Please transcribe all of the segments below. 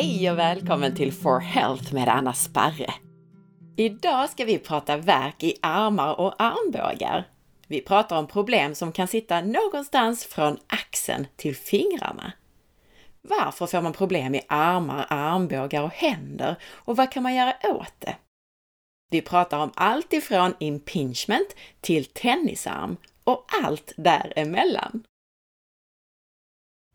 Hej och välkommen till For Health med Anna Sparre. Idag ska vi prata verk i armar och armbågar. Vi pratar om problem som kan sitta någonstans från axeln till fingrarna. Varför får man problem i armar, armbågar och händer och vad kan man göra åt det? Vi pratar om allt ifrån impingement till tennisarm och allt däremellan.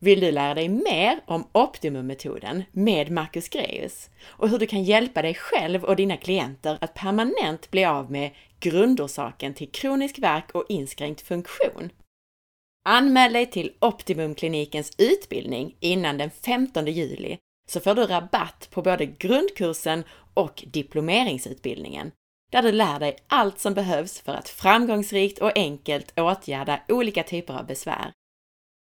Vill du lära dig mer om Optimummetoden med Marcus Greus och hur du kan hjälpa dig själv och dina klienter att permanent bli av med grundorsaken till kronisk värk och inskränkt funktion? Anmäl dig till Optimumklinikens utbildning innan den 15 juli så får du rabatt på både grundkursen och diplomeringsutbildningen där du lär dig allt som behövs för att framgångsrikt och enkelt åtgärda olika typer av besvär.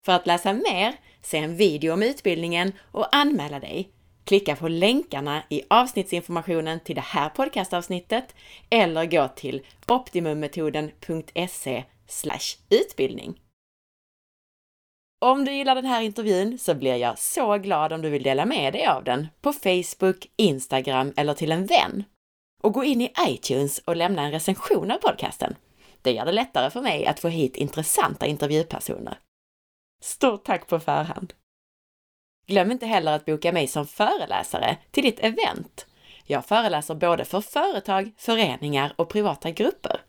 För att läsa mer, se en video om utbildningen och anmäla dig, klicka på länkarna i avsnittsinformationen till det här podcastavsnittet eller gå till optimummetoden.se utbildning. Om du gillar den här intervjun så blir jag så glad om du vill dela med dig av den på Facebook, Instagram eller till en vän. Och gå in i iTunes och lämna en recension av podcasten. Det gör det lättare för mig att få hit intressanta intervjupersoner. Stort tack på förhand! Glöm inte heller att boka mig som föreläsare till ditt event. Jag föreläser både för företag, föreningar och privata grupper.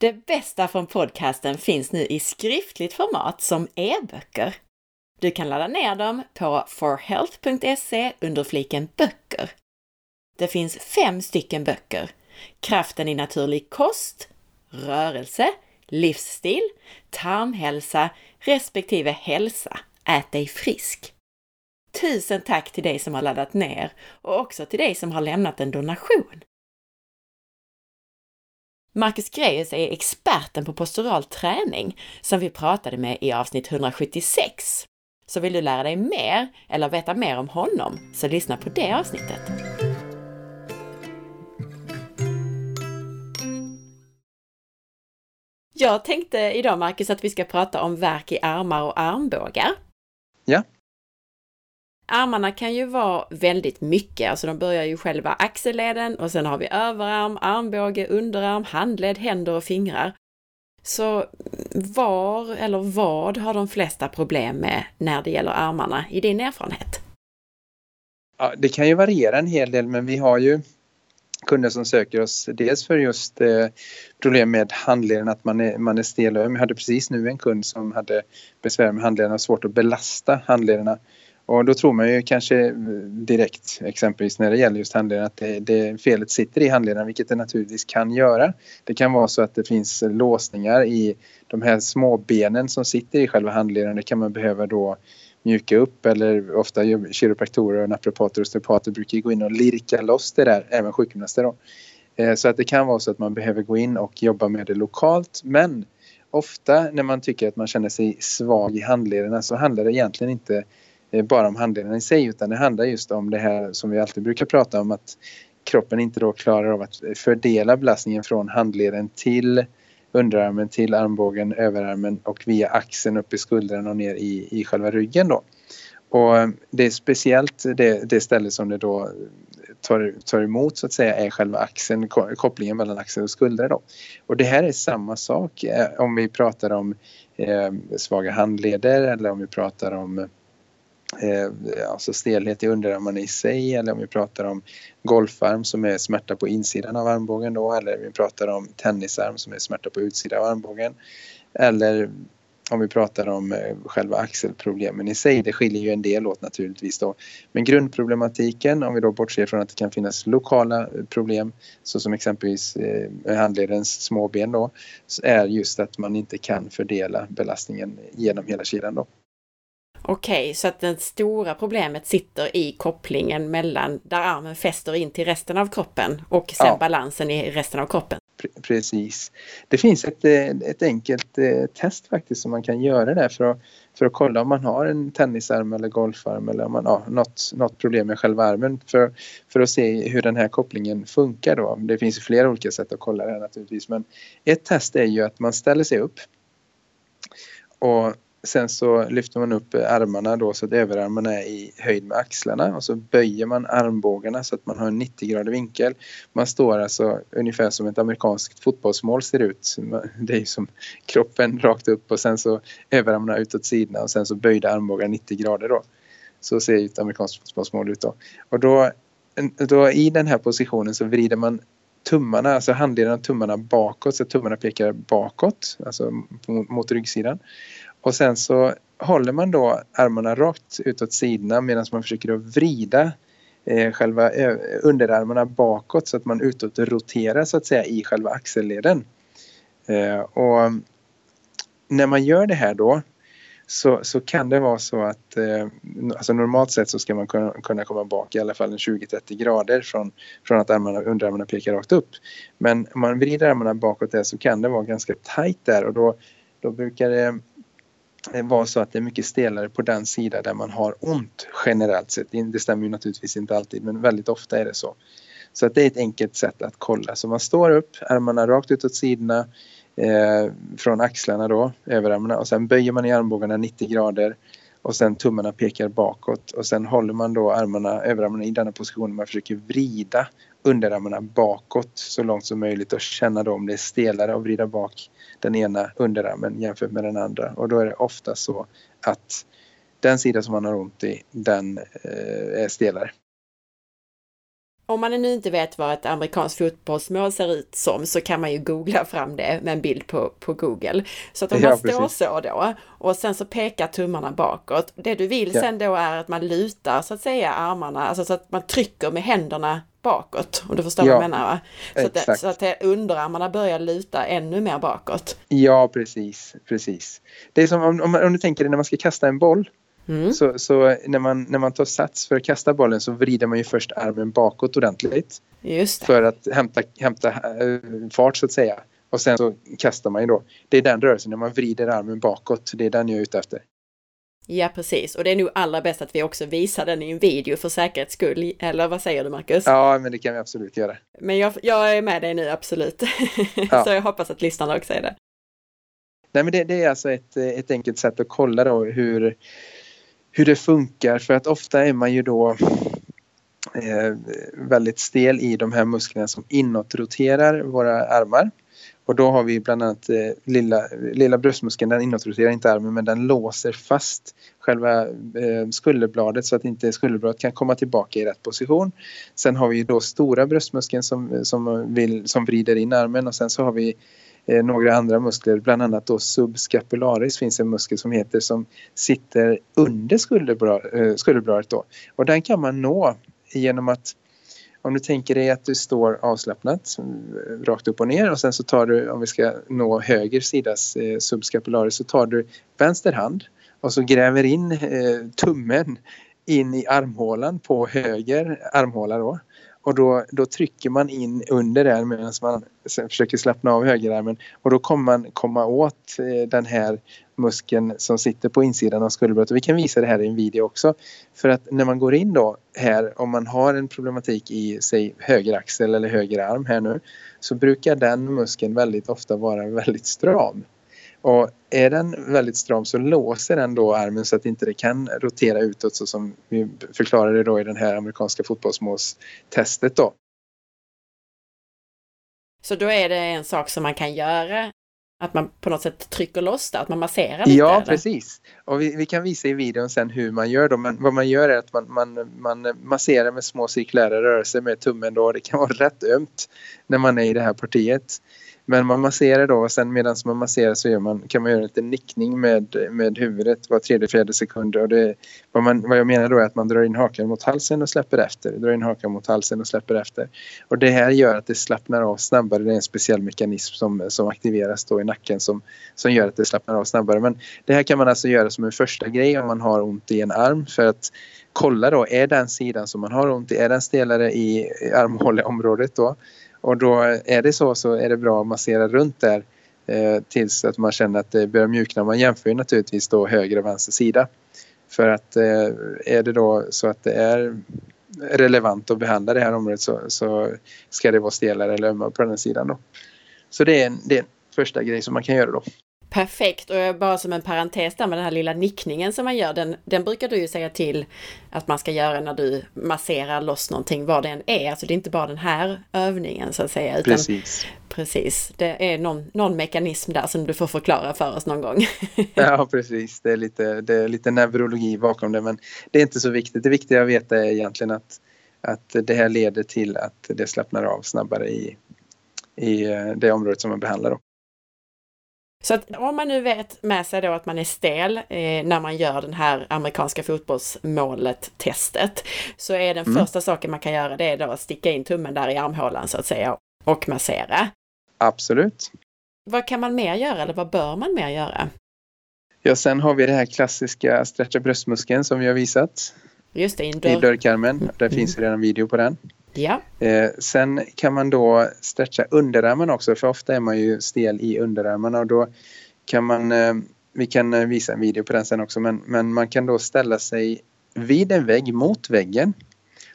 Det bästa från podcasten finns nu i skriftligt format som e-böcker. Du kan ladda ner dem på forhealth.se under fliken böcker. Det finns fem stycken böcker. Kraften i naturlig kost, rörelse, livsstil, tarmhälsa respektive hälsa. Ät dig frisk! Tusen tack till dig som har laddat ner och också till dig som har lämnat en donation. Marcus Greus är experten på postural träning som vi pratade med i avsnitt 176. Så vill du lära dig mer eller veta mer om honom, så lyssna på det avsnittet. Jag tänkte idag, Marcus, att vi ska prata om värk i armar och armbågar. Ja. Armarna kan ju vara väldigt mycket, alltså de börjar ju själva axelleden och sen har vi överarm, armbåge, underarm, handled, händer och fingrar. Så var eller vad har de flesta problem med när det gäller armarna i din erfarenhet? Ja, det kan ju variera en hel del men vi har ju kunder som söker oss dels för just eh, problem med handleden, att man är, man är stel och öm. Jag hade precis nu en kund som hade besvär med handlederna och svårt att belasta handlederna. Och då tror man ju kanske eh, direkt, exempelvis när det gäller just handleden, att det, det felet sitter i handleden, vilket det naturligtvis kan göra. Det kan vara så att det finns låsningar i de här små benen som sitter i själva handleden. Det kan man behöva då mjuka upp eller ofta kiropraktorer och naprapater och osteopater brukar gå in och lirka loss det där, även sjukgymnaster då. Eh, så att det kan vara så att man behöver gå in och jobba med det lokalt men ofta när man tycker att man känner sig svag i handlederna så handlar det egentligen inte eh, bara om handlederna i sig utan det handlar just om det här som vi alltid brukar prata om att kroppen inte då klarar av att fördela belastningen från handleden till underarmen till armbågen, överarmen och via axeln upp i skuldran och ner i, i själva ryggen då. Och eh, det är speciellt det, det ställe som det då tar, tar emot så att säga är själva axeln, kopplingen mellan axel och skuldra då. Och det här är samma sak eh, om vi pratar om eh, svaga handleder eller om vi pratar om eh, alltså stelhet i underarmarna i sig eller om vi pratar om golfarm som är smärta på insidan av armbågen då eller vi pratar om tennisarm som är smärta på utsidan av armbågen. Eller om vi pratar om eh, själva axelproblemen i sig, det skiljer ju en del åt naturligtvis då. Men grundproblematiken, om vi då bortser från att det kan finnas lokala eh, problem, så som exempelvis eh, handledens småben då, är just att man inte kan fördela belastningen genom hela kedjan då. Okej, okay, så att det stora problemet sitter i kopplingen mellan där armen fäster in till resten av kroppen och sen ja. balansen i resten av kroppen. Precis. Det finns ett, eh, ett enkelt eh, test faktiskt som man kan göra där för att, för att kolla om man har en tennisarm eller golfarm eller om man har något, något problem med själva armen för, för att se hur den här kopplingen funkar då. Det finns flera olika sätt att kolla det här naturligtvis men ett test är ju att man ställer sig upp och sen så lyfter man upp armarna då så att överarmarna är i höjd med axlarna och så böjer man armbågarna så att man har en 90 grader vinkel. Man står alltså ungefär som ett amerikanskt fotbollsmål ser ut. Det är som kroppen rakt upp och sen så överarmarna utåt sidorna och sen så böjda armbågar 90 grader då. Så ser ett amerikanskt fotbollsmål ut då. Och då, då i den här positionen så vrider man tummarna, alltså handleden av tummarna bakåt så att tummarna pekar bakåt, alltså mot ryggsidan. Och sen så håller man då armarna rakt utåt sidorna medan man försöker att vrida eh, själva eh, underarmarna bakåt så att man utåt roterar så att säga i själva axelleden. Eh, och när man gör det här då så, så kan det vara så att eh, alltså normalt sett så ska man kunna, kunna komma bak i alla fall 20-30 grader från, från att armarna, underarmarna pekar rakt upp. Men om man vrider armarna bakåt där så kan det vara ganska tajt där och då, då brukar det Eh, vara så att det är mycket stelare på den sida där man har ont generellt sett. Det stämmer ju naturligtvis inte alltid men väldigt ofta är det så. Så att det är ett enkelt sätt att kolla. Så man står upp, armarna rakt utåt sidorna eh, från axlarna då, överarmarna och sen böjer man i armbågarna 90 grader och sen tummarna pekar bakåt och sen håller man då armarna, överarmarna i denna position. Man försöker vrida underarmarna bakåt så långt som möjligt och känna då om det är stelare att vrida bak den ena underarmen jämfört med den andra. Och då är det ofta så att den sida som man har ont i, den eh, är stelare. Om man nu inte vet vad ett amerikanskt fotbollsmål ser ut som så kan man ju googla fram det med en bild på, på Google. Så att om ja, man står precis. så då och sen så pekar tummarna bakåt. Det du vill ja. sen då är att man lutar så att säga armarna, alltså så att man trycker med händerna bakåt. Om du förstår ja, vad jag menar va? Så exakt. att, så att underarmarna börjar luta ännu mer bakåt. Ja precis, precis. Det är som om, om, om du tänker dig när man ska kasta en boll. Mm. Så, så, när, man, när man tar sats för att kasta bollen så vrider man ju först armen bakåt ordentligt. För att hämta, hämta äh, fart så att säga. Och sen så kastar man ju då. Det är den rörelsen när man vrider armen bakåt. Det är den jag är ute efter. Ja, precis. Och det är nog allra bäst att vi också visar den i en video för säkerhets skull. Eller vad säger du, Marcus? Ja, men det kan vi absolut göra. Men jag, jag är med dig nu, absolut. Ja. så jag hoppas att lyssnarna också är det. Nej, men det, det, är alltså ett, ett enkelt sätt att kolla då hur, hur det funkar. För att ofta är man ju då eh, väldigt stel i de här musklerna som inåtroterar våra armar. Och då har vi bland annat eh, lilla, lilla bröstmuskeln, den inåtroterar inte armen men den låser fast själva eh, skulderbladet så att inte skulderbladet kan komma tillbaka i rätt position. Sen har vi då stora bröstmuskeln som, som, vill, som vrider in armen och sen så har vi eh, några andra muskler, bland annat då subscapularis finns en muskel som heter som sitter under skulderbladet, eh, skulderbladet då. Och den kan man nå genom att om du tänker dig att du står avslappnat rakt upp och ner och sen så tar du, om vi ska nå höger sidas eh, subscapularis, så tar du vänster hand och så gräver in eh, tummen in i armhålan på höger armhåla då. Och då, då trycker man in under där medan man försöker slappna av högerarmen och då kommer man komma åt eh, den här muskeln som sitter på insidan av skulderbladet. Vi kan visa det här i en video också. För att när man går in då här, om man har en problematik i säg höger axel eller höger arm här nu, så brukar den muskeln väldigt ofta vara väldigt stram. Och är den väldigt stram så låser den då armen så att inte det kan rotera utåt så som vi förklarade då i den här amerikanska fotbollsmålstestet då. Så då är det en sak som man kan göra att man på något sätt trycker loss det, att man masserar lite? Ja, eller? precis. Och vi, vi, kan visa i videon sen hur man gör då. Men vad man gör är att man, man, man masserar med små cirkulära rörelser med tummen då. Det kan vara rätt ömt när man är i det här partiet. Men man masserar då och sen medan man masserar så gör man, kan man göra en liten nickning med, med huvudet var tredje, fjärde sekund. Och det, vad, man, vad jag menar då är att man drar in hakan mot halsen och släpper efter. Drar in hakan mot halsen och släpper efter. Och det här gör att det slappnar av snabbare. Det är en speciell mekanism som, som aktiveras då i nacken som, som gör att det slappnar av snabbare. Men det här kan man alltså göra som en första grej om man har ont i en arm för att kolla då, är den sidan som man har ont i, är den stelare i armhåleområdet då? Och då är det så så är det bra att massera runt där eh, tills att man känner att det börjar mjukna. Man jämför ju naturligtvis då höger och vänster sida. För att eh, är det då så att det är relevant att behandla det här området så, så ska det vara stelare eller ömmare på den sidan då. Så det är, en, det är en första grej som man kan göra då. Perfekt och bara som en parentes där med den här lilla nickningen som man gör, den, den brukar du ju säga till att man ska göra när du masserar loss någonting, vad det än är. Alltså det är inte bara den här övningen så att säga. Utan, precis. Precis, det är någon, någon mekanism där som du får förklara för oss någon gång. ja, precis. Det är, lite, det är lite neurologi bakom det, men det är inte så viktigt. Det viktiga att veta är egentligen att, att det här leder till att det slappnar av snabbare i, i eh, det området som man behandlar. Då. Så att om man nu vet med sig då att man är stel eh, när man gör den här amerikanska fotbollsmålet-testet så är den mm. första saken man kan göra det är då att sticka in tummen där i armhålan så att säga och massera. Absolut. Vad kan man mer göra eller vad bör man mer göra? Ja, sen har vi det här klassiska stretcha bröstmuskeln som vi har visat. Just det, i, dörr... i dörrkarmen. Där mm. finns redan video på den. Ja. Eh, sen kan man då stretcha underarmen också för ofta är man ju stel i underarmarna och då kan man, eh, vi kan eh, visa en video på den sen också, men, men man kan då ställa sig vid en vägg mot väggen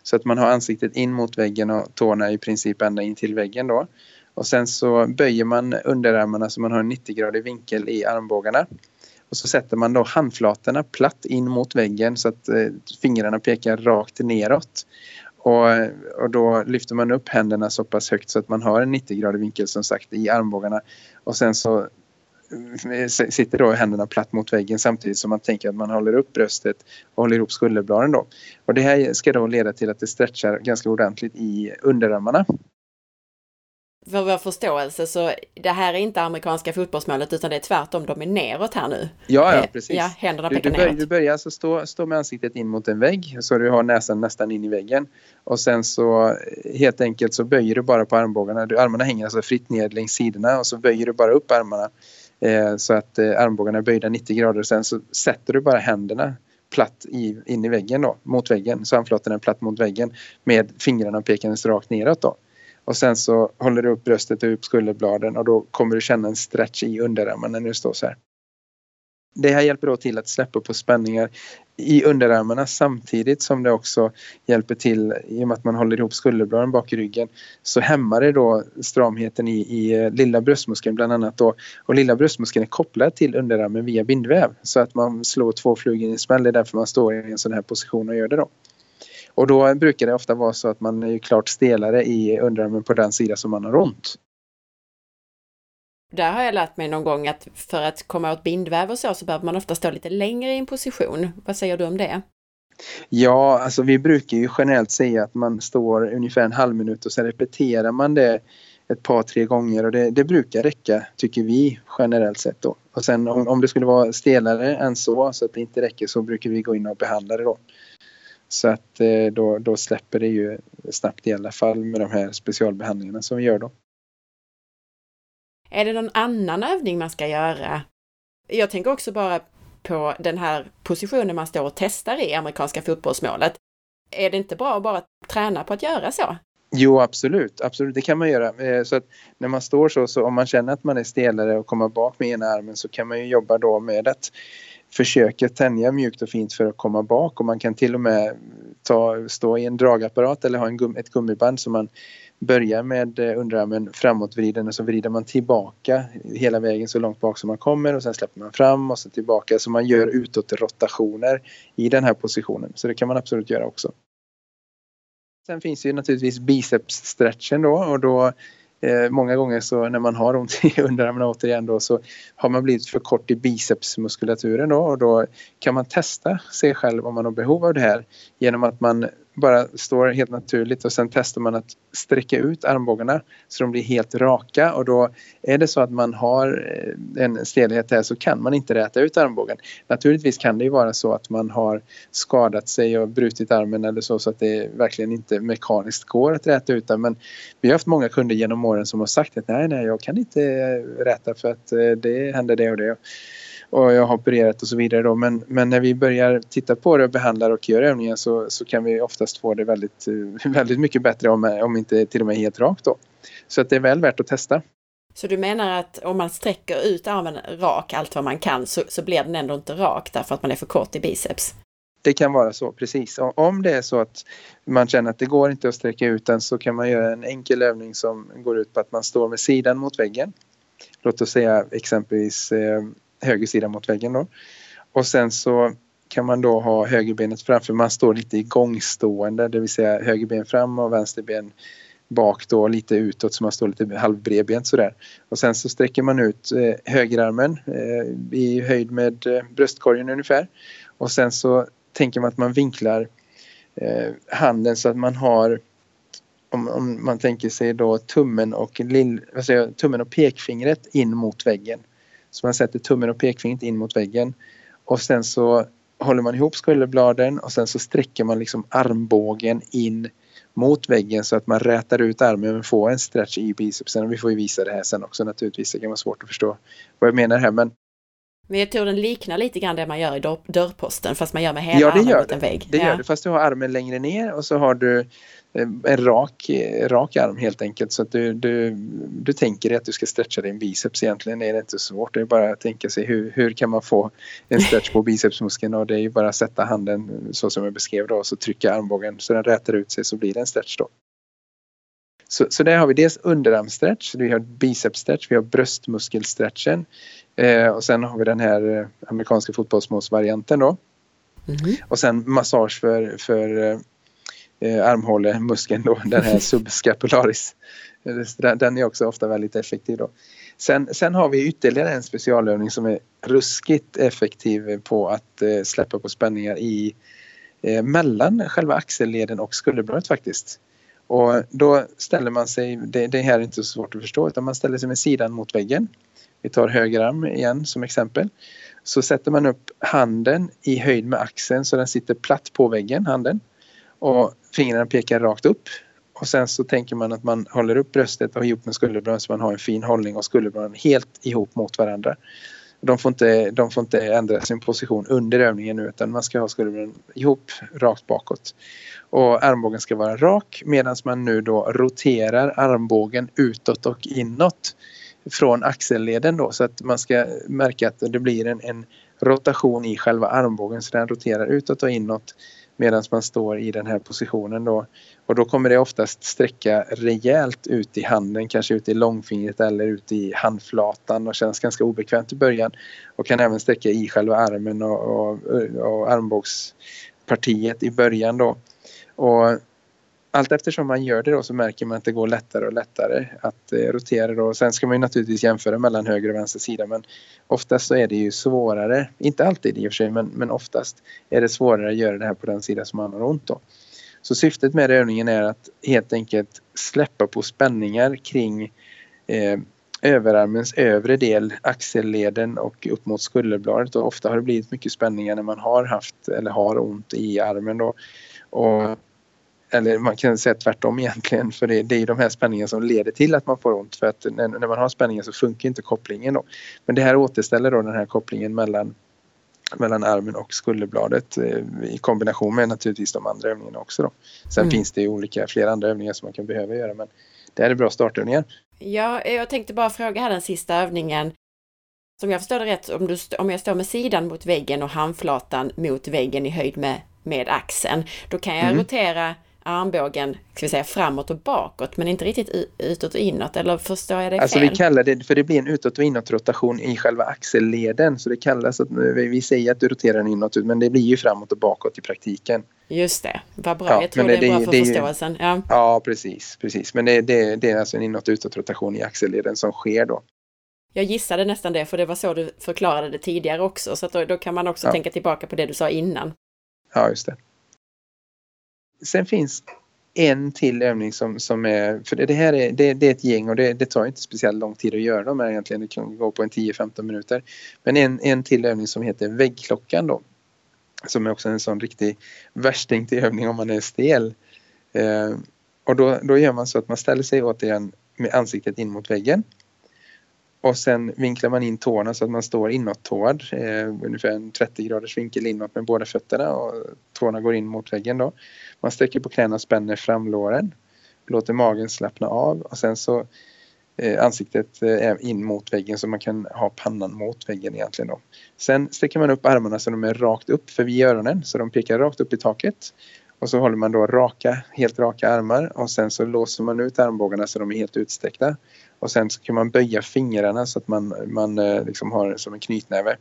så att man har ansiktet in mot väggen och tårna i princip ända in till väggen då. Och sen så böjer man underarmarna så man har en 90-gradig vinkel i armbågarna. Och så sätter man då handflatorna platt in mot väggen så att eh, fingrarna pekar rakt neråt. Och, och då lyfter man upp händerna så pass högt så att man har en 90-gradig vinkel som sagt i armbågarna. Och sen så eh, sitter då händerna platt mot väggen samtidigt som man tänker att man håller upp bröstet och håller ihop skulderbladen då. Och det här ska då leda till att det stretchar ganska ordentligt i underarmarna för vår förståelse så det här är inte amerikanska fotbollsmålet utan det är tvärtom, de är neråt här nu. Ja, ja eh, precis. Ja, händerna du, du, börjar, du börjar alltså stå, stå med ansiktet in mot en vägg så du har näsan nästan in i väggen. Och sen så eh, helt enkelt så böjer du bara på armbågarna. Du, armarna hänger alltså fritt ner längs sidorna och så böjer du bara upp armarna eh, så att eh, armbågarna är böjda 90 grader. Sen så sätter du bara händerna platt i, in i väggen då, mot väggen. Så handflatorna är platt mot väggen med fingrarna pekandes rakt neråt då. Och sen så håller du upp bröstet och upp skulderbladen och då kommer du känna en stretch i underarmarna när du står så här. Det här hjälper då till att släppa på spänningar i underarmarna samtidigt som det också hjälper till i och med att man håller ihop skulderbladen bak i ryggen så hämmar det då stramheten i, i eh, lilla bröstmuskeln bland annat då och lilla bröstmuskeln är kopplad till underarmen via bindväv så att man slår två flugor i en smäll det är därför man står i en sån här position och gör det då. Och då brukar det ofta vara så att man är klart stelare i underarmen på den sida som man har ont. Där har jag lärt mig någon gång att för att komma åt bindväv och så, så behöver man ofta stå lite längre i en position. Vad säger du om det? Ja, alltså vi brukar ju generellt säga att man står ungefär en halv minut och sen repeterar man det ett par, tre gånger och det, det brukar räcka tycker vi generellt sett då. Och sen om, om det skulle vara stelare än så, så att det inte räcker så brukar vi gå in och behandla det då. Så att eh, då, då släpper det ju snabbt i alla fall med de här specialbehandlingarna som vi gör då. Är det någon annan övning man ska göra? Jag tänker också bara på den här positionen man står och testar i amerikanska fotbollsmålet. Är det inte bra att bara träna på att göra så? Jo, absolut. Absolut, det kan man göra. Eh, så att när man står så, så om man känner att man är stelare och kommer bak med ena armen så kan man ju jobba då med att försöker tänja mjukt och fint för att komma bak och man kan till och med ta, stå i en dragapparat eller ha en gum, ett gummiband som man börjar med eh, underarmen framåtvriden och så vrider man tillbaka hela vägen så långt bak som man kommer och sen släpper man fram och så tillbaka så man gör utåtrotationer i den här positionen. Så det kan man absolut göra också. Sen finns ju naturligtvis bicepsstretchen då och då Eh, många gånger så när man har ont i underarmarna återigen då så har man blivit för kort i bicepsmuskulaturen då och då kan man testa sig själv om man har behov av det här genom att man bara står helt naturligt och sen testar man att sträcka ut armbågarna så de blir helt raka och då är det så att man har eh, en stelhet här så kan man inte räta ut armbågen. Naturligtvis kan det ju vara så att man har skadat sig och brutit armen eller så så att det verkligen inte mekaniskt går att räta ut den men vi har haft många kunder genom åren som har sagt att nej, nej, jag kan inte eh, räta för att eh, det händer det och det och jag har opererat och så vidare då. Men, men när vi börjar titta på det och behandlar och gör övningen så, så kan vi oftast få det väldigt, väldigt mycket bättre om, om inte till och med helt rakt då. Så att det är väl värt att testa. Så du menar att om man sträcker ut armen rak allt vad man kan så, så blir den ändå inte rak därför att man är för kort i biceps? Det kan vara så, precis. Om det är så att man känner att det går inte att sträcka ut den så kan man göra en enkel övning som går ut på att man står med sidan mot väggen låt oss säga exempelvis eh, höger sida mot väggen då. Och sen så kan man då ha högerbenet framför, man står lite igångstående, det vill säga högerben fram och vänsterben bak då lite utåt så man står lite halvbredbent sådär. Och sen så sträcker man ut eh, högerarmen eh, i höjd med eh, bröstkorgen ungefär. Och sen så tänker man att man vinklar eh, handen så att man har om, om, man tänker sig då tummen och, lill, vad säger, tummen och pekfingret in mot väggen. Så man sätter tummen och pekfingret in mot väggen och sen så håller man ihop skulderbladen och sen så sträcker man liksom armbågen in mot väggen så att man rätar ut armen och får en stretch i bicepsen. Vi får ju visa det här sen också naturligtvis. Det kan vara svårt att förstå vad jag menar här men Metoden liknar lite grann det man gör i dörrposten fast man gör med hela ja, armen mot en vägg. Det gör det fast du har armen längre ner och så har du Eh, en rak, rak arm helt enkelt. Så att du, du, du tänker dig att du ska stretcha din biceps egentligen. Är det inte så svårt. Det är bara att tänka sig hur, hur kan man få en stretch på bicepsmuskeln? Och det är ju bara att sätta handen så som jag beskrev då och så trycka armbågen. Så den rätar ut sig så blir det en stretch då. Så, så där har vi dels underarmstretch, vi har bicepsstretch, vi har bröstmuskelstretchen eh, och sen har vi den här eh, amerikanska fotbollsmålsvarianten då. Mm. Och sen massage för, för eh, eh, armhålemuskeln då, den här subscapularis. Den är också ofta väldigt effektiv då. Sen, sen har vi ytterligare en specialövning som är ruskigt effektiv på att eh, släppa på spänningar i eh, mellan själva axelleden och skulderbladet faktiskt. Och då ställer man sig, det, det här är inte så svårt att förstå, utan man ställer sig med sidan mot väggen. Vi tar höger arm igen som exempel. Så sätter man upp handen i höjd med axeln så den sitter platt på väggen, handen. Och fingrarna pekar rakt upp. Och sen så tänker man att man håller upp bröstet och ihop med skulderbladen så man har en fin hållning och skulderbladen helt ihop mot varandra. De får, inte, de får inte ändra sin position under övningen nu utan man ska ha skulderbladen ihop rakt bakåt. Och armbågen ska vara rak medan man nu då roterar armbågen utåt och inåt från axelleden då så att man ska märka att det blir en, en rotation i själva armbågen så den roterar utåt och inåt medan man står i den här positionen då. Och då kommer det oftast sträcka rejält ut i handen, kanske ut i långfingret eller ut i handflatan och känns ganska obekvämt i början. Och kan även sträcka i själva armen och, och, och armbågspartiet i början då. Och allt eftersom man gör det då så märker man att det går lättare och lättare att eh, rotera då. Sen ska man ju naturligtvis jämföra mellan höger och vänster sida men oftast så är det ju svårare, inte alltid i och för sig men, men oftast är det svårare att göra det här på den sida som man har ont då. Så syftet med övningen är att helt enkelt släppa på spänningar kring eh, överarmens övre del, axelleden och upp mot skulderbladet och ofta har det blivit mycket spänningar när man har haft eller har ont i armen då. Och eller man kan säga tvärtom egentligen för det, det är ju de här spänningarna som leder till att man får ont för att när, när man har spänningar så funkar inte kopplingen då. Men det här återställer då den här kopplingen mellan mellan armen och skulderbladet eh, i kombination med naturligtvis de andra övningarna också. Då. Sen mm. finns det ju olika, flera andra övningar som man kan behöva göra men det här är bra startövningar. Ja, jag tänkte bara fråga här den sista övningen. Som jag förstår det rätt, om, du, om jag står med sidan mot väggen och handflatan mot väggen i höjd med, med axeln, då kan jag mm. rotera armbågen, ska vi säga framåt och bakåt, men inte riktigt utåt och inåt, eller förstår jag det fel? Alltså vi kallar det, för det blir en utåt och inåt rotation i själva axelleden, så det kallas att vi säger att du roterar den inåt, men det blir ju framåt och bakåt i praktiken. Just det, vad bra. Ja, jag tror det, det är bra för det, förståelsen. Ja. ja, precis, precis. Men det, det, det är alltså en inåt utåt rotation i axelleden som sker då. Jag gissade nästan det, för det var så du förklarade det tidigare också, så då, då, kan man också ja. tänka tillbaka på det du sa innan. Ja, just det. Sen finns en till övning som, som är, för det här är, det, det är ett gäng och det, det, tar inte speciellt lång tid att göra dem här egentligen, det kan gå på en 10-15 minuter. Men en, en till övning som heter väggklockan då. Som är också en sån riktig värsting till övning om man är stel. Eh, och då, då gör man så att man ställer sig återigen med ansiktet in mot väggen. Och sen vinklar man in tårna så att man står inåttåad, eh, ungefär en 30 graders vinkel inåt med båda fötterna och tårna går in mot väggen då. Man sträcker på knäna och spänner framlåren, låter magen slappna av och sen så eh, ansiktet eh, in mot väggen så man kan ha pannan mot väggen egentligen då. Sen sträcker man upp armarna så de är rakt upp förbi öronen så de pekar rakt upp i taket. Och så håller man då raka, helt raka armar och sen så låser man ut armbågarna så de är helt utsträckta. Och sen så kan man böja fingrarna så att man, man eh, liksom har som en knytnäve.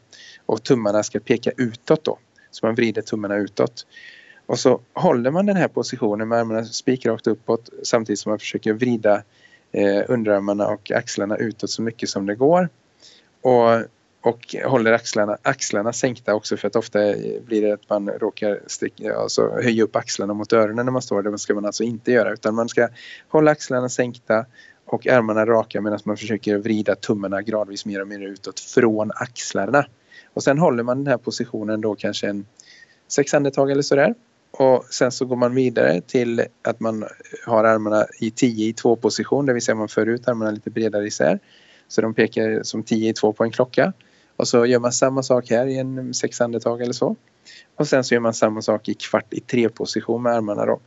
Och tummarna ska peka utåt då. Så man vrider tummarna utåt. Och så håller man den här positionen med armarna spikrakt uppåt samtidigt som man försöker vrida eh, underarmarna och axlarna utåt så mycket som det går. Och, och håller axlarna, axlarna sänkta också för att ofta blir det att man råkar sticka, alltså höja upp axlarna mot öronen när man står. Det ska man alltså inte göra utan man ska hålla axlarna sänkta och armarna raka medan man försöker vrida tummarna gradvis mer och mer utåt från axlarna. Och sen håller man den här positionen då kanske en sex andetag eller sådär. Och sen så går man vidare till att man har armarna i 10 i 2 position, det vill säga man för ut armarna lite bredare isär. Så de pekar som 10 i 2 på en klocka. Och så gör man samma sak här i en sex andetag eller så. Och sen så gör man samma sak i kvart i tre position med armarna då.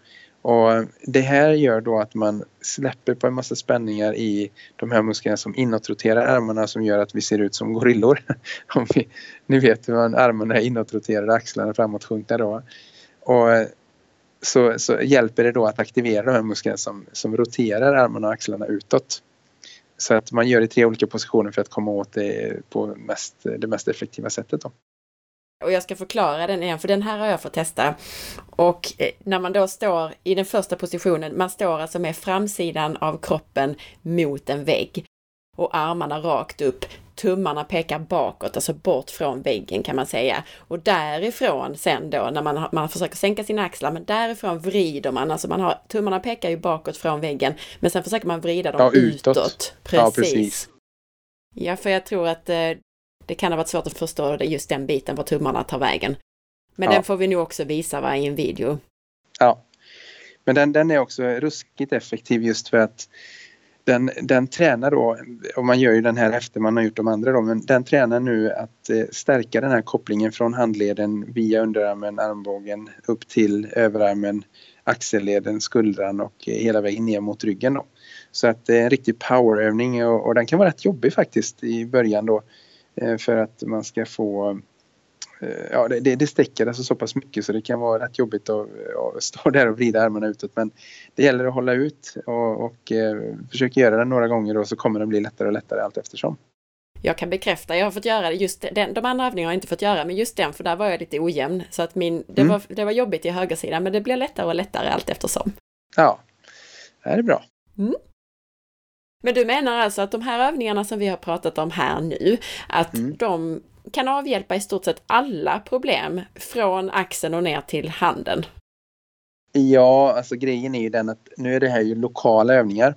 Och det här gör då att man släpper på en massa spänningar i de här musklerna som inåtroterar armarna som gör att vi ser ut som gorillor. Om vi, ni vet hur man armarna är inåtroterade, axlarna framåtsjunkna då. Och så, så hjälper det då att aktivera de här musklerna som, som roterar armarna och axlarna utåt. Så att man gör det i tre olika positioner för att komma åt det på mest, det mest effektiva sättet. Då. Och jag ska förklara den igen, för den här har jag fått testa. Och eh, när man då står i den första positionen, man står alltså med framsidan av kroppen mot en vägg och armarna rakt upp. Tummarna pekar bakåt, alltså bort från väggen kan man säga. Och därifrån sen då när man, man försöker sänka sina axlar, men därifrån vrider man, alltså man har, tummarna pekar ju bakåt från väggen, men sen försöker man vrida dem ja, utåt. utåt. Precis. Ja, precis. Ja, för jag tror att eh, det kan ha varit svårt att förstå det, just den biten, var tummarna tar vägen. Men ja. den får vi nog också visa va, i en video. Ja, men den, den är också ruskigt effektiv just för att den, den tränar då, och man gör ju den här efter man har gjort de andra då, men den tränar nu att eh, stärka den här kopplingen från handleden via underarmen, armbågen upp till överarmen, axelleden, skuldran och hela vägen ner mot ryggen. Då. Så att det är en riktig powerövning och, och den kan vara rätt jobbig faktiskt i början då eh, för att man ska få Eh, ja, det, det stäcker alltså så pass mycket så det kan vara rätt jobbigt att, att stå där och vrida armarna utåt. Men det gäller att hålla ut och, och eh, försöka göra det några gånger och så kommer det bli lättare och lättare allt eftersom. Jag kan bekräfta, jag har fått göra just den, de andra övningarna har jag inte fått göra, men just den, för där var jag lite ojämn. Så att min, det, mm. var, det var jobbigt i högersidan, men det blir lättare och lättare allt eftersom. Ja, det är bra. Mm. Men du menar alltså att de här övningarna som vi har pratat om här nu, att mm. de kan avhjälpa i stort sett alla problem från axeln och ner till handen. Ja, alltså grejen är ju den att nu är det här ju lokala övningar.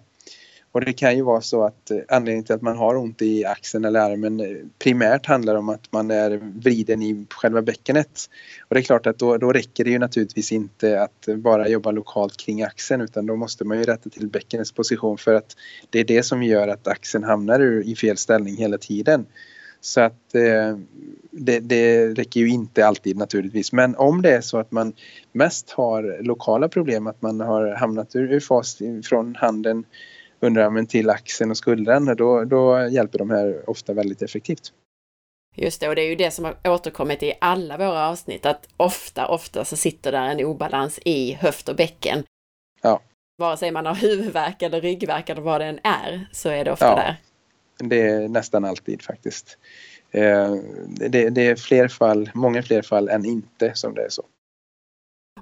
Och det kan ju vara så att eh, anledningen till att man har ont i axeln eller armen eh, primärt handlar om att man är vriden i själva bäckenet. Och det är klart att då, då räcker det ju naturligtvis inte att bara jobba lokalt kring axeln utan då måste man ju rätta till bäckenets position för att det är det som gör att axeln hamnar i fel ställning hela tiden. Så att eh, det, det räcker ju inte alltid naturligtvis. Men om det är så att man mest har lokala problem, att man har hamnat ur, ur fas från handen, underarmen till axeln och skuldran, då, då hjälper de här ofta väldigt effektivt. Just det, och det är ju det som har återkommit i alla våra avsnitt, att ofta, ofta så sitter där en obalans i höft och bäcken. Ja. Vare sig man har huvudvärk eller ryggvärk eller vad det än är, så är det ofta ja. där. Det är nästan alltid faktiskt. Eh, det, det, är fler fall, många fler fall än inte som det är så.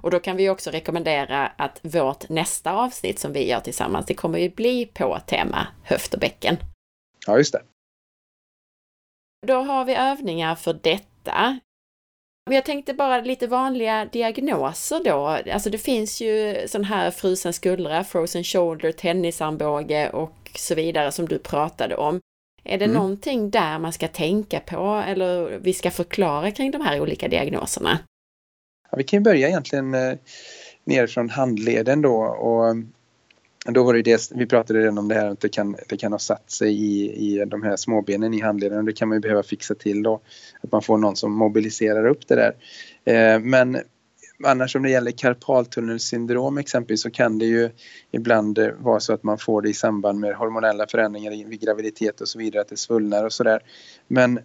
Och då kan vi också rekommendera att vårt nästa avsnitt som vi gör tillsammans, det kommer ju bli på tema höft och bäcken. Ja, just det. Då har vi övningar för detta. Men jag tänkte bara lite vanliga diagnoser då. Alltså det finns ju sån här frusen skuldra, frozen shoulder, tennisarmbåge och så vidare som du pratade om. Är det mm. någonting där man ska tänka på eller vi ska förklara kring de här olika diagnoserna? Ja, vi kan börja egentligen eh, nerifrån handleden då och eh, då var det det, vi pratade redan om det här att det kan, det kan ha satt sig i, i de här småbenen i handleden och det kan man ju behöva fixa till då. Att man får någon som mobiliserar upp det där. Eh, men annars om det gäller karpaltunnelsyndrom exempelvis så kan det ju ibland eh, vara så att man får det i samband med hormonella förändringar vid graviditet och så vidare, att det svullnar och sådär. Men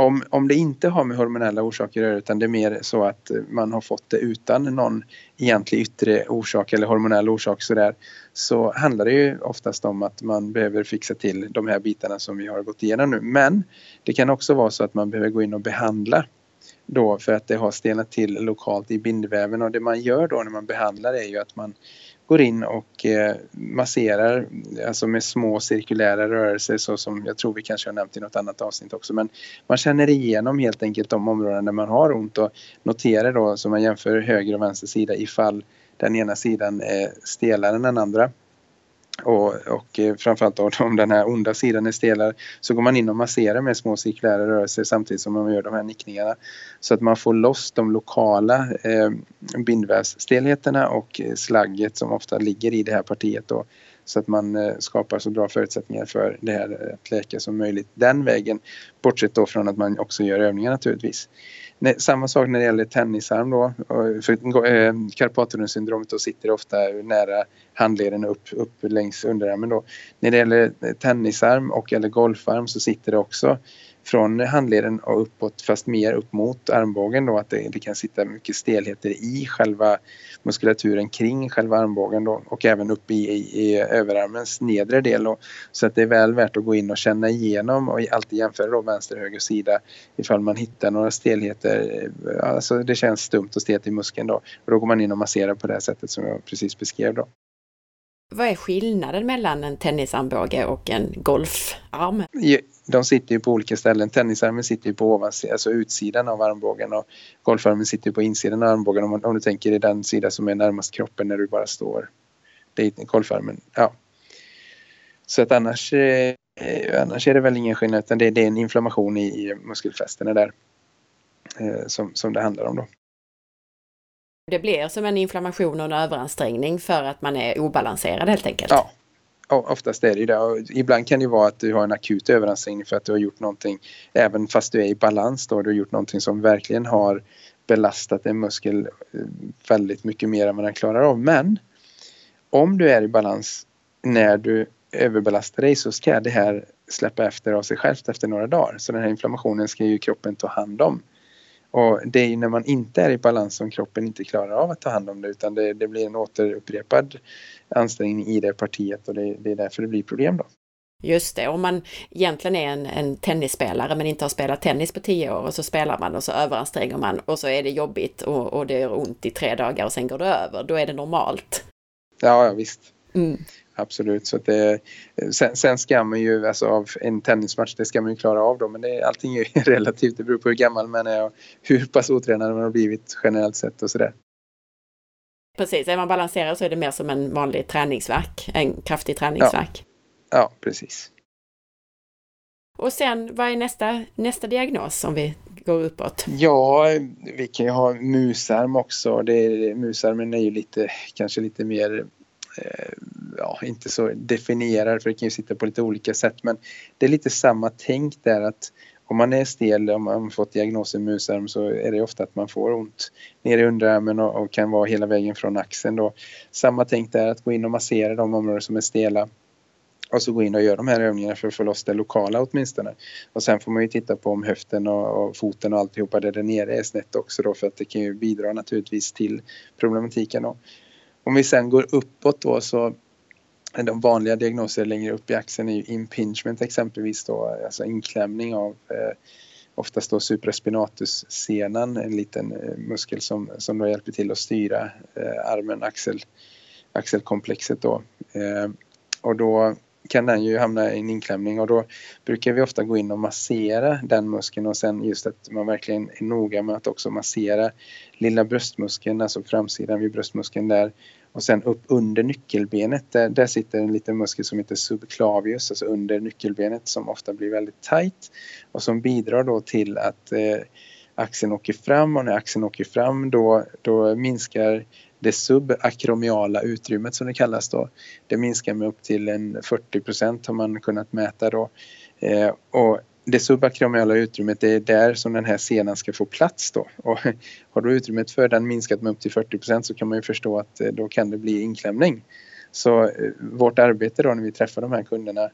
om, om det inte har med hormonella orsaker att göra utan det är mer så att man har fått det utan någon egentlig yttre orsak eller hormonell orsak sådär så handlar det ju oftast om att man behöver fixa till de här bitarna som vi har gått igenom nu. Men det kan också vara så att man behöver gå in och behandla då för att det har stelnat till lokalt i bindväven och det man gör då när man behandlar är ju att man går in och eh, masserar alltså med små cirkulära rörelser så som jag tror vi kanske har nämnt i något annat avsnitt också men man känner igenom helt enkelt de områden där man har ont och noterar då så man jämför höger och vänster sida ifall den ena sidan är stelare än den andra. Och, och eh, framförallt då, om den här onda sidan är stelare så går man in och masserar med små cirkulära rörelser samtidigt som man gör de här nickningarna. Så att man får loss de lokala eh, bindvävsstelheterna och eh, slagget som ofta ligger i det här partiet då. Så att man eh, skapar så bra förutsättningar för det här att läka som möjligt den vägen. Bortsett då från att man också gör övningar naturligtvis. Nej, samma sak när det gäller tennisarm då. För eh, då sitter ofta nära handleden upp, upp längs underarmen då. När det gäller tennisarm och eller golfarm så sitter det också från handleden och uppåt fast mer upp mot armbågen då att det, det, kan sitta mycket stelheter i själva muskulaturen kring själva armbågen då och även upp i, i, överarmens nedre del då. Så att det är väl värt att gå in och känna igenom och alltid jämföra då vänster höger sida ifall man hittar några stelheter. Alltså det känns stumt och stelt i muskeln då och då går man in och masserar på det sättet som jag precis beskrev då. Vad är skillnaden mellan en tennisarmbåge och en golfarm? De sitter ju på olika ställen. Tennisarmen sitter ju på ovansidan, alltså utsidan av armbågen och golfarmen sitter på insidan av armbågen om, om du tänker i den sida som är närmast kroppen när du bara står. Det är golfarmen, ja. Så att annars, eh, annars är det väl ingen skillnad utan det, det är en inflammation i, i muskelfästena där eh, som, som det handlar om då. Det blir som en inflammation och en överansträngning för att man är obalanserad helt enkelt. Ja, oftast är det ju det. Och ibland kan det vara att du har en akut överansträngning för att du har gjort någonting, även fast du är i balans då, du har gjort någonting som verkligen har belastat en muskel eh, väldigt mycket mer än vad den klarar av. Men om du är i balans när du överbelastar dig så ska det här släppa efter av sig självt efter några dagar. Så den här inflammationen ska ju kroppen ta hand om. Och det är när man inte är i balans som kroppen inte klarar av att ta hand om det utan det, det blir en återupprepad ansträngning i det partiet och det, det, är därför det blir problem då. Just det, om man egentligen är en, en tennisspelare men inte har spelat tennis på tio år och så spelar man och så överanstränger man och så är det jobbigt och, och det gör ont i tre dagar och sen går det över, då är det normalt. Ja, ja visst. Mm absolut. Så det, sen, sen, ska man ju, alltså av en tennismatch, det ska man ju klara av då. Men det, allting är ju relativt, det beror på hur gammal man är och hur pass otränad man har blivit generellt sett och sådär. Precis, är man balanserad så är det mer som en vanlig träningsverk, en kraftig träningsverk. Ja, ja precis. Och sen, vad är nästa, nästa diagnos om vi går uppåt? Ja, vi kan ju ha musarm också. Det, musarmen är ju lite, kanske lite mer Eh, ja, inte så definierad för det kan ju sitta på lite olika sätt men det är lite samma tänk där att om man är stel, om man fått diagnosen musarm så är det ofta att man får ont nere i underarmen och, och, kan vara hela vägen från axeln då. Samma tänk där att gå in och massera de områden som är stela och så gå in och göra de här övningarna för att få loss det lokala åtminstone. Och sen får man ju titta på om höften och, och foten och alltihopa där, där nere är snett också då för att det kan ju bidra naturligtvis till problematiken då. Om vi sen går uppåt då så är de vanliga diagnoser längre upp i axeln är ju impingement exempelvis då, alltså inklämning av eh, oftast då supraspinatus-senan, en liten eh, muskel som, som då hjälper till att styra eh, armen, axel, axelkomplexet då. Eh, och då kan den ju hamna i en inklämning och då brukar vi ofta gå in och massera den muskeln och sen just att man verkligen är noga med att också massera lilla bröstmuskeln, alltså framsidan vid bröstmuskeln där och sen upp under nyckelbenet, där, där sitter en liten muskel som heter subclavius, alltså under nyckelbenet som ofta blir väldigt tight och som bidrar då till att eh, axeln åker fram och när axeln åker fram då, då minskar det subakromiala utrymmet som det kallas då. Det minskar med upp till en 40 procent har man kunnat mäta då. Eh, och det subakromiala utrymmet det är där som den här senan ska få plats då. Och har då utrymmet för den minskat med upp till 40 procent så kan man ju förstå att eh, då kan det bli inklämning. Så eh, vårt arbete då när vi träffar de här kunderna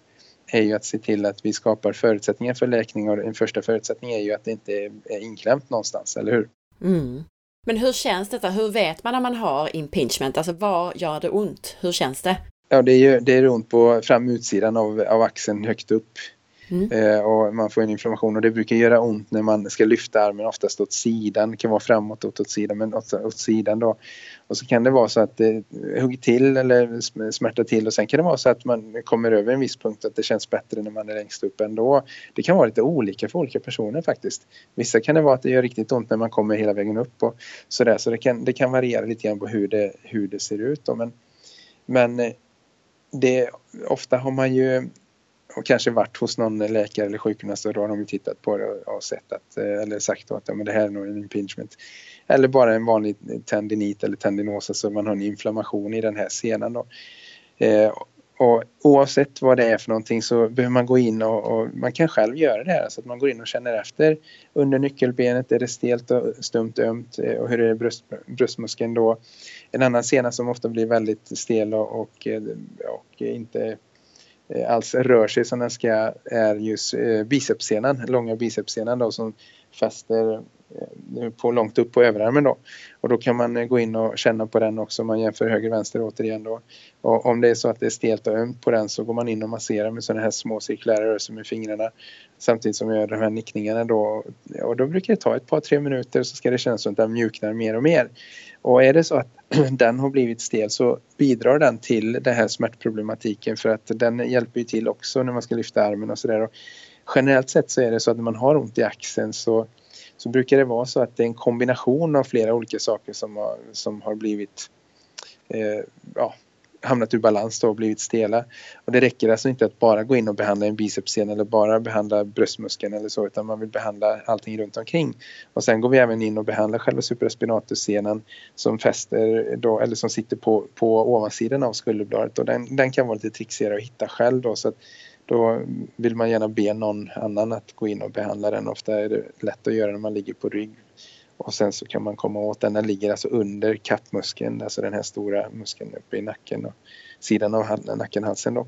är ju att se till att vi skapar förutsättningar för läkning och en första förutsättning är ju att det inte är inklämt någonstans, eller hur? Mm. Men hur känns detta? Hur vet man när man har impingement? Alltså var gör det ont? Hur känns det? Ja, det är, det är ont på fram utsidan av, av axeln högt upp. Mm. Eh, och man får en inflammation och det brukar göra ont när man ska lyfta armen oftast åt sidan. Det kan vara framåt och åt sidan men åt, åt sidan då. Och så kan det vara så att det hugger till eller smärtar till och sen kan det vara så att man kommer över en viss punkt att det känns bättre när man är längst upp ändå. Det kan vara lite olika för olika personer faktiskt. Vissa kan det vara att det gör riktigt ont när man kommer hela vägen upp och sådär så det kan, det kan variera lite grann på hur det, hur det ser ut då. Men, men eh, det, ofta har man ju och kanske varit hos någon läkare eller sjukgymnast och då har de tittat på det och sett att, eh, eller sagt att ja, men det här är nog en impingement. Eller bara en vanlig tendinit eller tendinosa alltså man har en inflammation i den här senan då. Eh, och oavsett vad det är för någonting så behöver man gå in och, och, man kan själv göra det här så att man går in och känner efter under nyckelbenet, är det stelt och stumt ömt eh, och hur är det bröst, bröstmuskeln då? En annan sena som ofta blir väldigt stel och, och, eh, och inte Eh, alls rör sig som den ska är just eh, bicepssenan, långa bicepssenan då som fäster eh, på långt upp på överarmen då. Och då kan man eh, gå in och känna på den också om man jämför höger och vänster återigen då. Och om det är så att det är stelt och ömt på den så går man in och masserar med sådana här små cirkulära rörelser med fingrarna samtidigt som man gör de här nickningarna då. Och då brukar det ta ett par tre minuter så ska det kännas som att den mjuknar mer och mer. Och är det så att den har blivit stel så bidrar den till den här smärtproblematiken för att den hjälper ju till också när man ska lyfta armen och sådär. Generellt sett så är det så att när man har ont i axeln så, så brukar det vara så att det är en kombination av flera olika saker som har, som har blivit eh, ja, hamnat ur balans då och blivit stela. Och det räcker alltså inte att bara gå in och behandla en bicepssena eller bara behandla bröstmuskeln eller så utan man vill behandla allting runt omkring. Och sen går vi även in och behandlar själva supraspinatusscenen som fäster då, eller som sitter på, på ovansidan av skulderbladet och den, den kan vara lite trixigare att hitta själv då så att då vill man gärna be någon annan att gå in och behandla den. Ofta är det lätt att göra när man ligger på rygg och sen så kan man komma åt den. Den ligger alltså under kappmuskeln, alltså den här stora muskeln uppe i nacken och sidan av nacken, halsen då.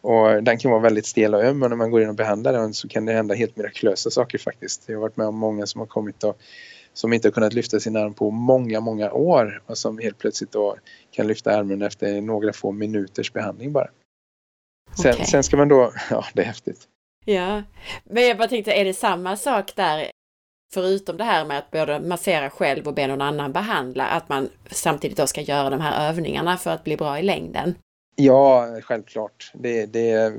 Och den kan vara väldigt stel och öm och när man går in och behandlar den så kan det hända helt mirakulösa saker faktiskt. Jag har varit med om många som har kommit och som inte har kunnat lyfta sin arm på många, många år och som helt plötsligt då kan lyfta armen efter några få minuters behandling bara. Sen, okay. sen ska man då, ja det är häftigt. Ja, men jag bara tänkte, är det samma sak där? förutom det här med att både massera själv och be någon annan behandla, att man samtidigt då ska göra de här övningarna för att bli bra i längden? Ja, självklart. Det, det,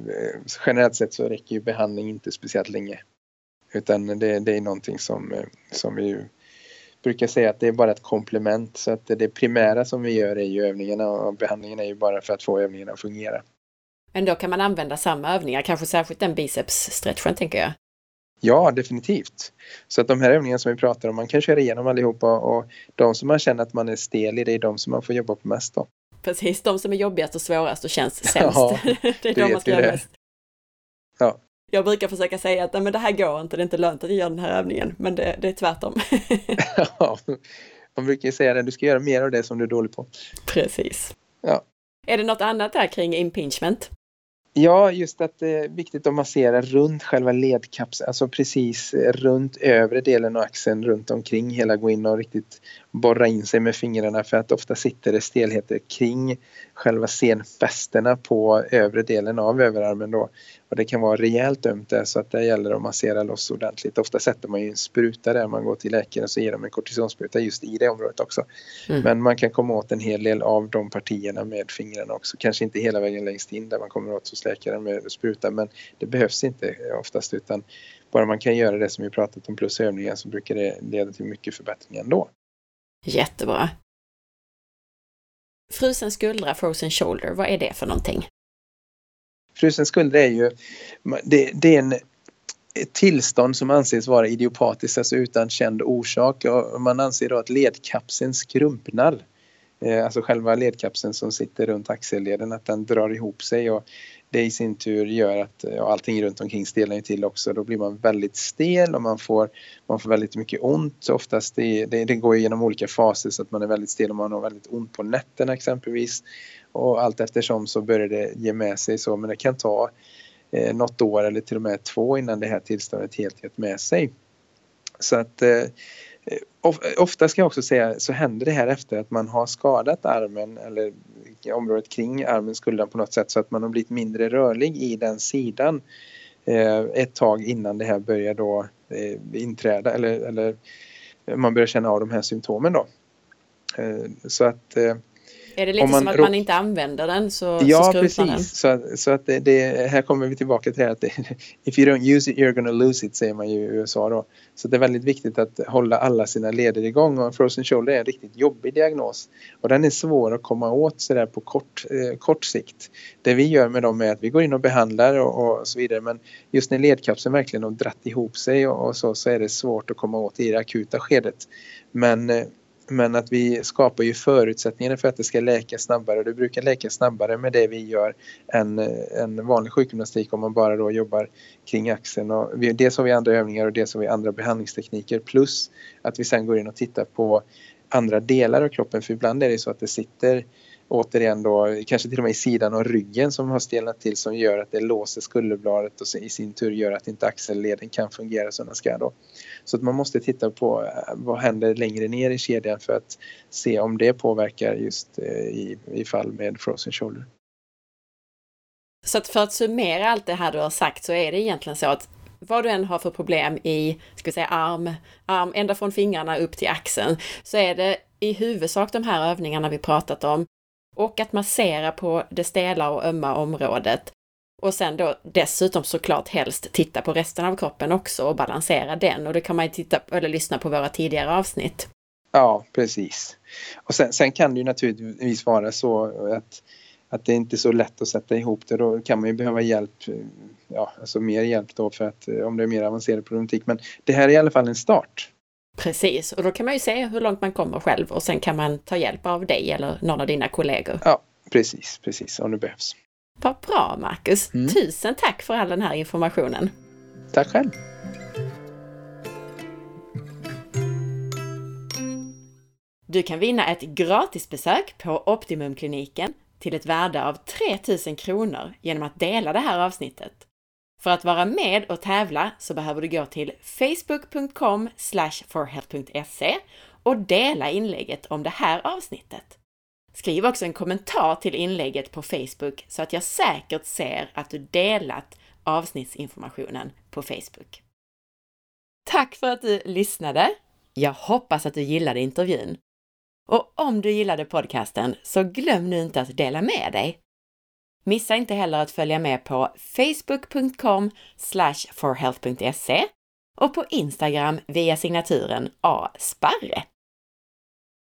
generellt sett så räcker ju behandling inte speciellt länge. Utan det, det är någonting som, som vi brukar säga att det är bara ett komplement. Så att det primära som vi gör är ju övningarna och behandlingen är ju bara för att få övningarna att fungera. Men då kan man använda samma övningar, kanske särskilt den biceps-stretchen tänker jag? Ja, definitivt. Så att de här övningarna som vi pratar om, man kan köra igenom allihopa och de som man känner att man är stel i, det är de som man får jobba på mest då. Precis, de som är jobbigast och svårast och känns sämst. Ja, det är de man ska göra mest. Ja. Jag brukar försöka säga att men det här går inte, det är inte lönt att göra den här övningen, men det, det är tvärtom. ja, man brukar ju säga det, du ska göra mer av det som du är dålig på. Precis. Ja. Är det något annat där kring impingement? Ja, just att det är viktigt att massera runt själva ledkapseln, alltså precis runt övre delen av axeln runt omkring hela, gå in och riktigt borra in sig med fingrarna för att ofta sitter det stelheter kring själva senfästena på övre delen av överarmen då. Och det kan vara rejält ömt där så att det gäller att massera loss ordentligt. Ofta sätter man ju en spruta där man går till läkaren så ger de en kortisonspruta just i det området också. Mm. Men man kan komma åt en hel del av de partierna med fingrarna också. Kanske inte hela vägen längst in där man kommer åt hos läkaren med spruta men det behövs inte oftast utan bara man kan göra det som vi pratat om plus övningar så brukar det leda till mycket förbättring ändå. Jättebra. Frusen skuldra, frozen shoulder, vad är det för någonting? Frusen skuldra är ju, det, det är en ett tillstånd som anses vara idiopatiskt, alltså utan känd orsak. Och man anser då att ledkapseln skrumpnar. Eh, alltså själva ledkapseln som sitter runt axelleden, att den drar ihop sig och det i sin tur gör att ja, allting runt omkring stelnar till också. Då blir man väldigt stel och man får, man får väldigt mycket ont. Oftast det, det, det går genom olika faser så att man är väldigt stel och man har väldigt ont på nätterna exempelvis. Och allt eftersom så börjar det ge med sig så men det kan ta eh, något år eller till och med två innan det här tillståndet helt gett med sig. Så att eh, Eh, eh, ofta ska jag också säga så händer det här efter att man har skadat armen eller området kring armen, skulden på något sätt så att man har blivit mindre rörlig i den sidan eh, ett tag innan det här börjar då inträda eller, eller man börjar känna av de här symptomen då. Så att är det lite man, som att man inte använder den så, ja, så precis. den? Så, så att det, det, här kommer vi tillbaka till det att det, if you don't use it you're gonna lose it säger man ju i USA då. Så det är väldigt viktigt att hålla alla sina leder igång och frozen shoulder är en riktigt jobbig diagnos. Och den är svår att komma åt sådär på kort, eh, kort sikt. Det vi gör med dem är att vi går in och behandlar och, och så vidare men just när ledkapseln verkligen har dratt ihop sig och, och, så, så är det svårt att komma åt i det akuta skedet. Men eh, men att vi skapar ju förutsättningarna för att det ska läka snabbare. Och det brukar läka snabbare med det vi gör än eh, en vanlig sjukgymnastik om man bara då jobbar kring axeln. Och vi, dels har vi andra övningar och dels har vi andra behandlingstekniker. Plus att vi sen går in och tittar på andra delar av kroppen. För ibland är det så att det sitter återigen då kanske till och med i sidan av ryggen som har stelnat till som gör att det låser skulderbladet och i sin tur gör att inte axelleden kan fungera som den ska då. Så att man måste titta på eh, vad händer längre ner i kedjan för att se om det påverkar just eh, i, i fall med frozen shoulder. Så att för att summera allt det här du har sagt så är det egentligen så att vad du än har för problem i, ska vi säga arm, arm ända från fingrarna upp till axeln, så är det i huvudsak de här övningarna vi pratat om och att massera på det stela och ömma området. Och sen då dessutom såklart helst titta på resten av kroppen också och balansera den och då kan man ju titta eller lyssna på våra tidigare avsnitt. Ja, precis. Och sen, sen kan det ju naturligtvis vara så att, att det inte är så lätt att sätta ihop det. Då kan man ju behöva hjälp, ja, alltså mer hjälp då för att eh, om det är mer avancerad problematik. Men det här är i alla fall en start. Precis, och då kan man ju se hur långt man kommer själv och sen kan man ta hjälp av dig eller någon av dina kollegor. Ja, precis, precis, om det behövs. Vad bra Marcus! Mm. Tusen tack för all den här informationen! Tack själv! Du kan vinna ett gratisbesök på Optimumkliniken till ett värde av 3000 kronor genom att dela det här avsnittet. För att vara med och tävla så behöver du gå till facebook.com forhealth.se och dela inlägget om det här avsnittet. Skriv också en kommentar till inlägget på Facebook så att jag säkert ser att du delat avsnittsinformationen på Facebook. Tack för att du lyssnade! Jag hoppas att du gillade intervjun. Och om du gillade podcasten så glöm nu inte att dela med dig. Missa inte heller att följa med på facebook.com forhealth.se och på Instagram via signaturen asparre.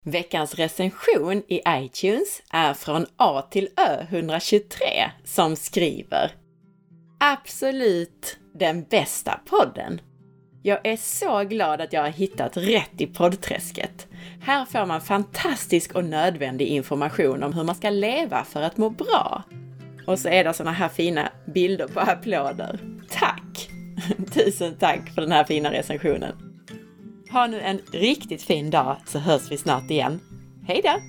Veckans recension i iTunes är från A till Ö 123 som skriver Absolut den bästa podden! Jag är så glad att jag har hittat rätt i poddträsket. Här får man fantastisk och nödvändig information om hur man ska leva för att må bra. Och så är det såna här fina bilder på applåder. Tack! Tusen tack för den här fina recensionen. Ha nu en riktigt fin dag så hörs vi snart igen. Hej då!